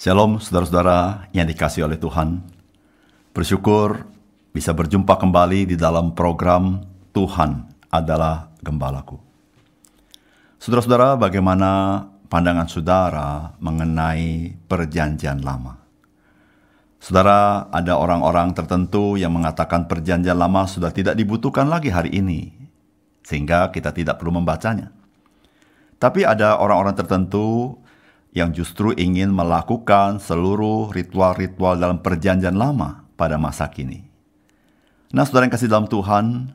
Shalom saudara-saudara yang dikasih oleh Tuhan. Bersyukur bisa berjumpa kembali di dalam program Tuhan adalah Gembalaku. Saudara-saudara, bagaimana pandangan saudara mengenai perjanjian lama? Saudara, ada orang-orang tertentu yang mengatakan perjanjian lama sudah tidak dibutuhkan lagi hari ini, sehingga kita tidak perlu membacanya. Tapi ada orang-orang tertentu yang justru ingin melakukan seluruh ritual-ritual dalam perjanjian lama pada masa kini. Nah, saudara yang kasih dalam Tuhan,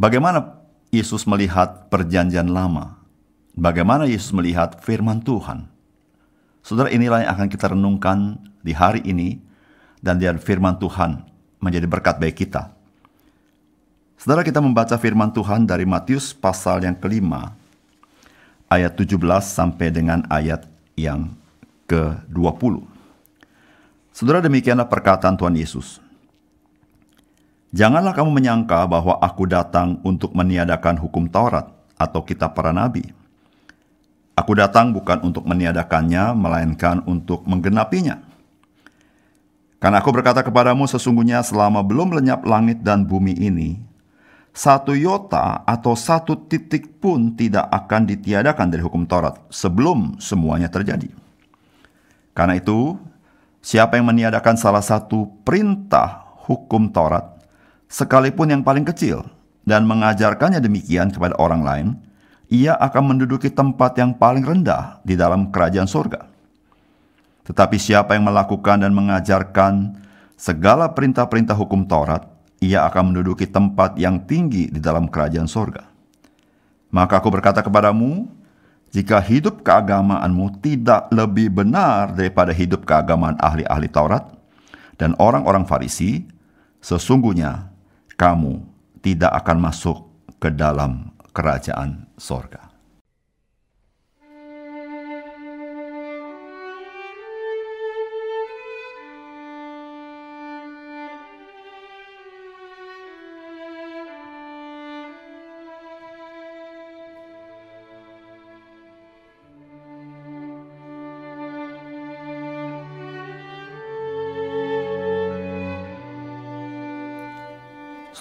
bagaimana Yesus melihat perjanjian lama? Bagaimana Yesus melihat firman Tuhan? Saudara, inilah yang akan kita renungkan di hari ini dan di firman Tuhan menjadi berkat bagi kita. Saudara, kita membaca firman Tuhan dari Matius pasal yang kelima, ayat 17 sampai dengan ayat yang ke-20. Saudara demikianlah perkataan Tuhan Yesus. Janganlah kamu menyangka bahwa aku datang untuk meniadakan hukum Taurat atau kitab para nabi. Aku datang bukan untuk meniadakannya, melainkan untuk menggenapinya. Karena aku berkata kepadamu sesungguhnya selama belum lenyap langit dan bumi ini, satu yota atau satu titik pun tidak akan ditiadakan dari hukum Taurat sebelum semuanya terjadi. Karena itu, siapa yang meniadakan salah satu perintah hukum Taurat, sekalipun yang paling kecil, dan mengajarkannya demikian kepada orang lain, ia akan menduduki tempat yang paling rendah di dalam kerajaan surga. Tetapi siapa yang melakukan dan mengajarkan segala perintah-perintah hukum Taurat, ia akan menduduki tempat yang tinggi di dalam kerajaan sorga. Maka aku berkata kepadamu, jika hidup keagamaanmu tidak lebih benar daripada hidup keagamaan ahli-ahli Taurat dan orang-orang Farisi, sesungguhnya kamu tidak akan masuk ke dalam kerajaan sorga.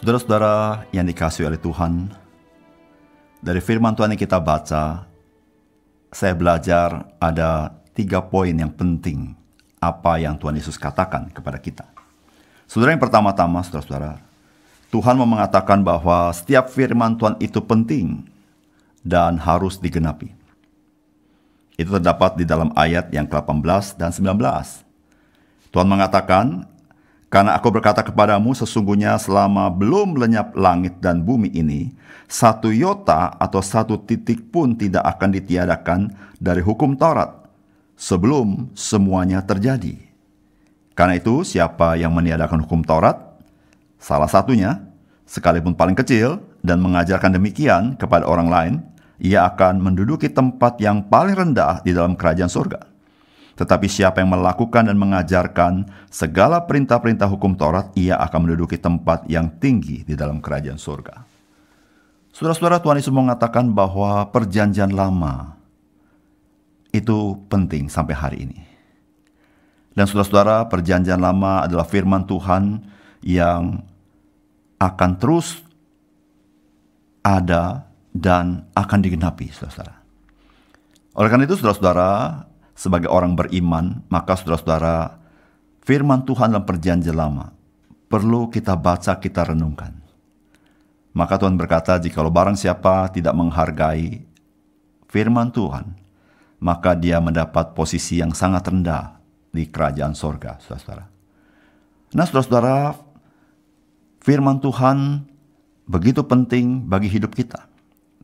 Saudara-saudara yang dikasih oleh Tuhan, dari firman Tuhan yang kita baca, saya belajar ada tiga poin yang penting apa yang Tuhan Yesus katakan kepada kita. Saudara yang pertama-tama, saudara-saudara, Tuhan mau mengatakan bahwa setiap firman Tuhan itu penting dan harus digenapi. Itu terdapat di dalam ayat yang ke-18 dan 19. Tuhan mengatakan, karena aku berkata kepadamu, sesungguhnya selama belum lenyap langit dan bumi ini, satu yota atau satu titik pun tidak akan ditiadakan dari hukum Taurat sebelum semuanya terjadi. Karena itu, siapa yang meniadakan hukum Taurat, salah satunya, sekalipun paling kecil, dan mengajarkan demikian kepada orang lain, ia akan menduduki tempat yang paling rendah di dalam kerajaan surga. Tetapi siapa yang melakukan dan mengajarkan segala perintah-perintah hukum Taurat, ia akan menduduki tempat yang tinggi di dalam kerajaan surga. Saudara-saudara Tuhan Yesus mengatakan bahwa perjanjian lama itu penting sampai hari ini. Dan saudara-saudara, perjanjian lama adalah firman Tuhan yang akan terus ada dan akan digenapi, saudara-saudara. Oleh karena itu, saudara-saudara, sebagai orang beriman, maka saudara-saudara, firman Tuhan dalam perjanjian lama perlu kita baca, kita renungkan. Maka Tuhan berkata, jikalau barang siapa tidak menghargai firman Tuhan, maka dia mendapat posisi yang sangat rendah di kerajaan sorga, saudara-saudara. Nah, saudara-saudara, firman Tuhan begitu penting bagi hidup kita.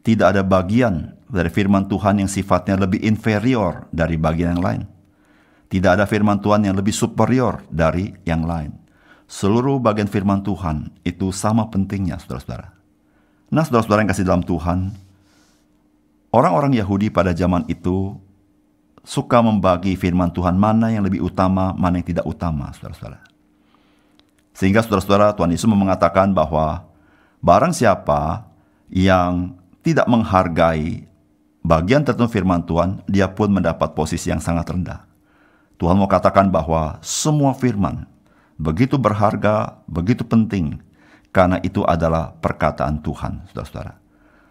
Tidak ada bagian dari firman Tuhan yang sifatnya lebih inferior dari bagian yang lain. Tidak ada firman Tuhan yang lebih superior dari yang lain. Seluruh bagian firman Tuhan itu sama pentingnya, saudara-saudara. Nah, saudara-saudara yang kasih dalam Tuhan, orang-orang Yahudi pada zaman itu suka membagi firman Tuhan mana yang lebih utama, mana yang tidak utama, saudara-saudara. Sehingga saudara-saudara Tuhan Yesus mengatakan bahwa barang siapa yang tidak menghargai bagian tertentu firman Tuhan, dia pun mendapat posisi yang sangat rendah. Tuhan mau katakan bahwa semua firman begitu berharga, begitu penting, karena itu adalah perkataan Tuhan, saudara-saudara.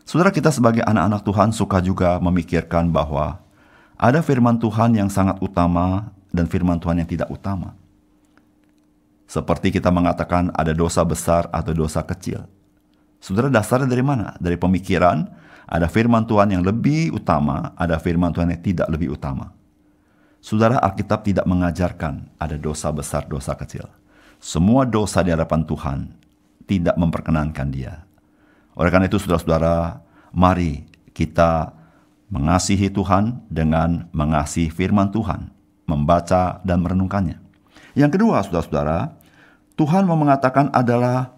Saudara kita sebagai anak-anak Tuhan suka juga memikirkan bahwa ada firman Tuhan yang sangat utama dan firman Tuhan yang tidak utama. Seperti kita mengatakan ada dosa besar atau dosa kecil. Saudara dasarnya dari mana? Dari pemikiran, ada firman Tuhan yang lebih utama, ada firman Tuhan yang tidak lebih utama. Saudara Alkitab tidak mengajarkan ada dosa besar, dosa kecil. Semua dosa di hadapan Tuhan tidak memperkenankan dia. Oleh karena itu saudara-saudara, mari kita mengasihi Tuhan dengan mengasihi firman Tuhan, membaca dan merenungkannya. Yang kedua, saudara-saudara, Tuhan mau mengatakan adalah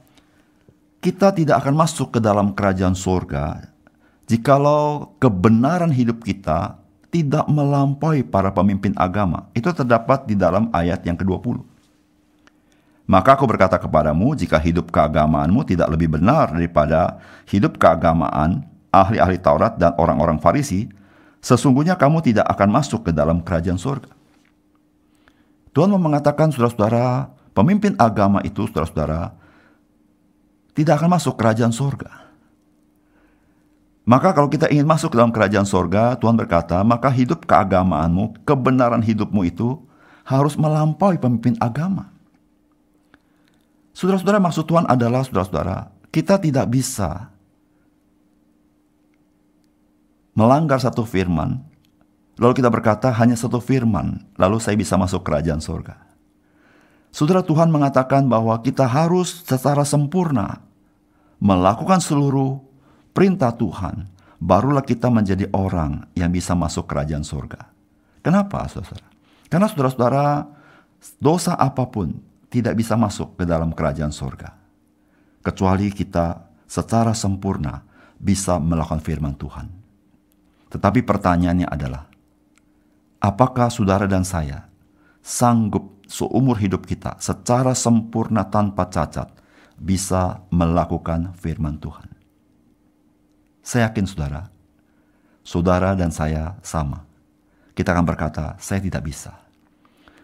kita tidak akan masuk ke dalam kerajaan surga jikalau kebenaran hidup kita tidak melampaui para pemimpin agama. Itu terdapat di dalam ayat yang ke-20. Maka aku berkata kepadamu, jika hidup keagamaanmu tidak lebih benar daripada hidup keagamaan ahli-ahli Taurat dan orang-orang Farisi, sesungguhnya kamu tidak akan masuk ke dalam kerajaan surga. Tuhan mengatakan, saudara-saudara, pemimpin agama itu, saudara-saudara, tidak akan masuk kerajaan surga. Maka kalau kita ingin masuk dalam kerajaan sorga, Tuhan berkata, maka hidup keagamaanmu, kebenaran hidupmu itu harus melampaui pemimpin agama. Saudara-saudara, maksud Tuhan adalah, saudara-saudara, kita tidak bisa melanggar satu firman, lalu kita berkata hanya satu firman, lalu saya bisa masuk kerajaan sorga. Saudara Tuhan mengatakan bahwa kita harus secara sempurna melakukan seluruh perintah Tuhan, barulah kita menjadi orang yang bisa masuk kerajaan surga. Kenapa, saudara? Karena saudara-saudara, dosa apa pun tidak bisa masuk ke dalam kerajaan surga. Kecuali kita secara sempurna bisa melakukan firman Tuhan. Tetapi pertanyaannya adalah, apakah saudara dan saya sanggup seumur hidup kita secara sempurna tanpa cacat bisa melakukan firman Tuhan? Saya yakin saudara, saudara dan saya sama. Kita akan berkata, saya tidak bisa.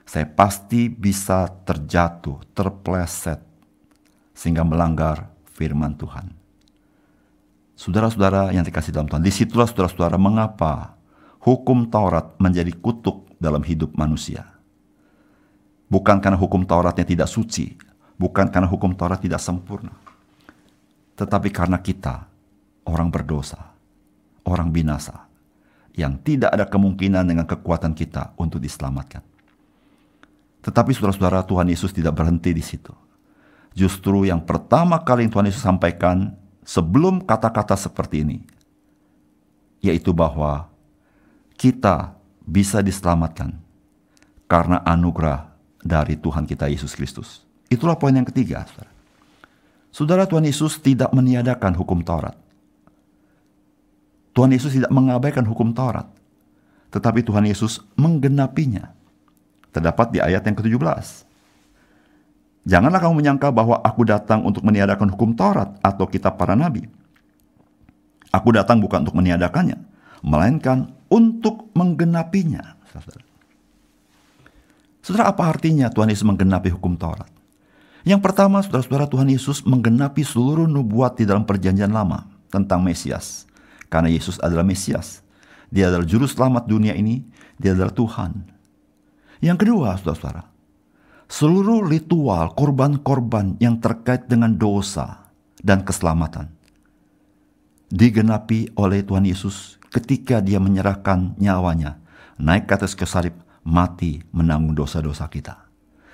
Saya pasti bisa terjatuh, terpleset, sehingga melanggar firman Tuhan. Saudara-saudara yang dikasih dalam Tuhan, di situlah saudara-saudara mengapa hukum Taurat menjadi kutuk dalam hidup manusia. Bukan karena hukum Tauratnya tidak suci, bukan karena hukum Taurat tidak sempurna, tetapi karena kita orang berdosa, orang binasa, yang tidak ada kemungkinan dengan kekuatan kita untuk diselamatkan. Tetapi saudara-saudara Tuhan Yesus tidak berhenti di situ. Justru yang pertama kali yang Tuhan Yesus sampaikan sebelum kata-kata seperti ini, yaitu bahwa kita bisa diselamatkan karena anugerah dari Tuhan kita Yesus Kristus. Itulah poin yang ketiga, saudara. Saudara Tuhan Yesus tidak meniadakan hukum Taurat. Tuhan Yesus tidak mengabaikan hukum Taurat, tetapi Tuhan Yesus menggenapinya. Terdapat di ayat yang ke-17. Janganlah kamu menyangka bahwa aku datang untuk meniadakan hukum Taurat atau kitab para nabi. Aku datang bukan untuk meniadakannya, melainkan untuk menggenapinya. Saudara, apa artinya Tuhan Yesus menggenapi hukum Taurat? Yang pertama, saudara-saudara, Tuhan Yesus menggenapi seluruh nubuat di dalam perjanjian lama tentang Mesias karena Yesus adalah Mesias. Dia adalah juru selamat dunia ini, dia adalah Tuhan. Yang kedua, saudara-saudara, seluruh ritual korban-korban yang terkait dengan dosa dan keselamatan digenapi oleh Tuhan Yesus ketika dia menyerahkan nyawanya, naik ke atas ke salib, mati menanggung dosa-dosa kita.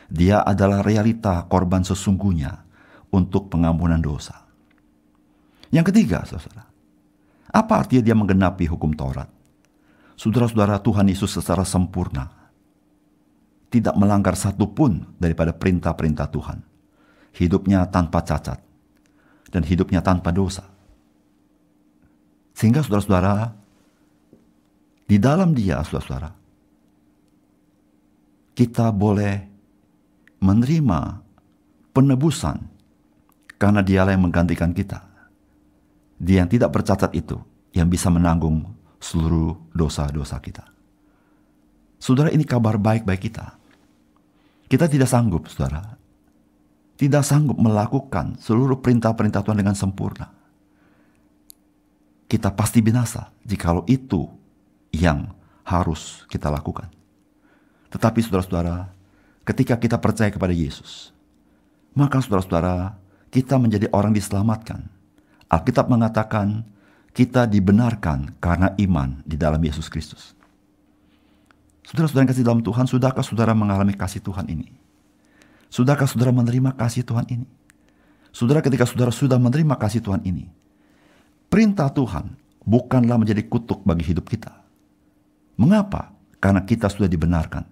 Dia adalah realita korban sesungguhnya untuk pengampunan dosa. Yang ketiga, saudara, apa artinya dia menggenapi hukum Taurat? Saudara-saudara Tuhan Yesus secara sempurna tidak melanggar satupun daripada perintah-perintah Tuhan. Hidupnya tanpa cacat dan hidupnya tanpa dosa. Sehingga saudara-saudara, di dalam dia, saudara-saudara, kita boleh menerima penebusan karena dialah yang menggantikan kita. Dia yang tidak bercacat itu yang bisa menanggung seluruh dosa-dosa kita. Saudara, ini kabar baik bagi kita. Kita tidak sanggup, saudara. Tidak sanggup melakukan seluruh perintah-perintah Tuhan dengan sempurna. Kita pasti binasa jikalau itu yang harus kita lakukan. Tetapi saudara-saudara, ketika kita percaya kepada Yesus, maka saudara-saudara, kita menjadi orang diselamatkan. Alkitab mengatakan kita dibenarkan karena iman di dalam Yesus Kristus. Saudara-saudara yang kasih dalam Tuhan, sudahkah saudara mengalami kasih Tuhan ini? Sudahkah saudara menerima kasih Tuhan ini? Saudara ketika saudara sudah menerima kasih Tuhan ini, perintah Tuhan bukanlah menjadi kutuk bagi hidup kita. Mengapa? Karena kita sudah dibenarkan.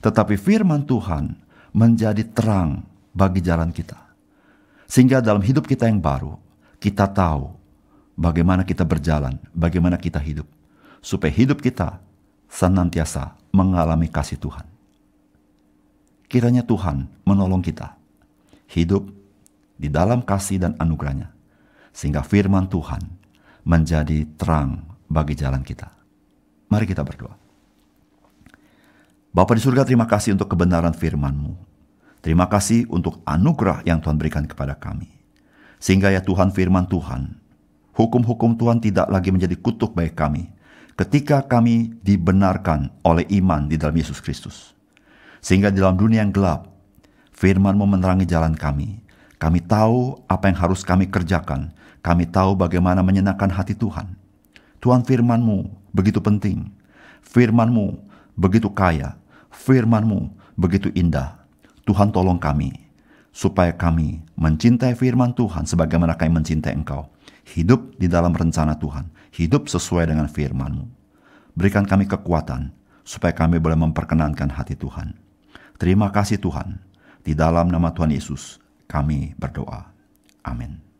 Tetapi firman Tuhan menjadi terang bagi jalan kita. Sehingga dalam hidup kita yang baru, kita tahu bagaimana kita berjalan, bagaimana kita hidup. Supaya hidup kita senantiasa mengalami kasih Tuhan. Kiranya Tuhan menolong kita hidup di dalam kasih dan anugerahnya, sehingga firman Tuhan menjadi terang bagi jalan kita. Mari kita berdoa. Bapa di surga, terima kasih untuk kebenaran firman-Mu. Terima kasih untuk anugerah yang Tuhan berikan kepada kami. Sehingga ya Tuhan firman Tuhan, hukum-hukum Tuhan tidak lagi menjadi kutuk bagi kami, ketika kami dibenarkan oleh iman di dalam Yesus Kristus. Sehingga di dalam dunia yang gelap, firman-Mu menerangi jalan kami. Kami tahu apa yang harus kami kerjakan. Kami tahu bagaimana menyenangkan hati Tuhan. Tuhan firman-Mu begitu penting. Firman-Mu begitu kaya. Firman-Mu begitu indah. Tuhan tolong kami, supaya kami mencintai firman Tuhan sebagaimana kami mencintai Engkau. Hidup di dalam rencana Tuhan hidup sesuai dengan firman-Mu. Berikan kami kekuatan, supaya kami boleh memperkenankan hati Tuhan. Terima kasih Tuhan, di dalam nama Tuhan Yesus kami berdoa. Amin.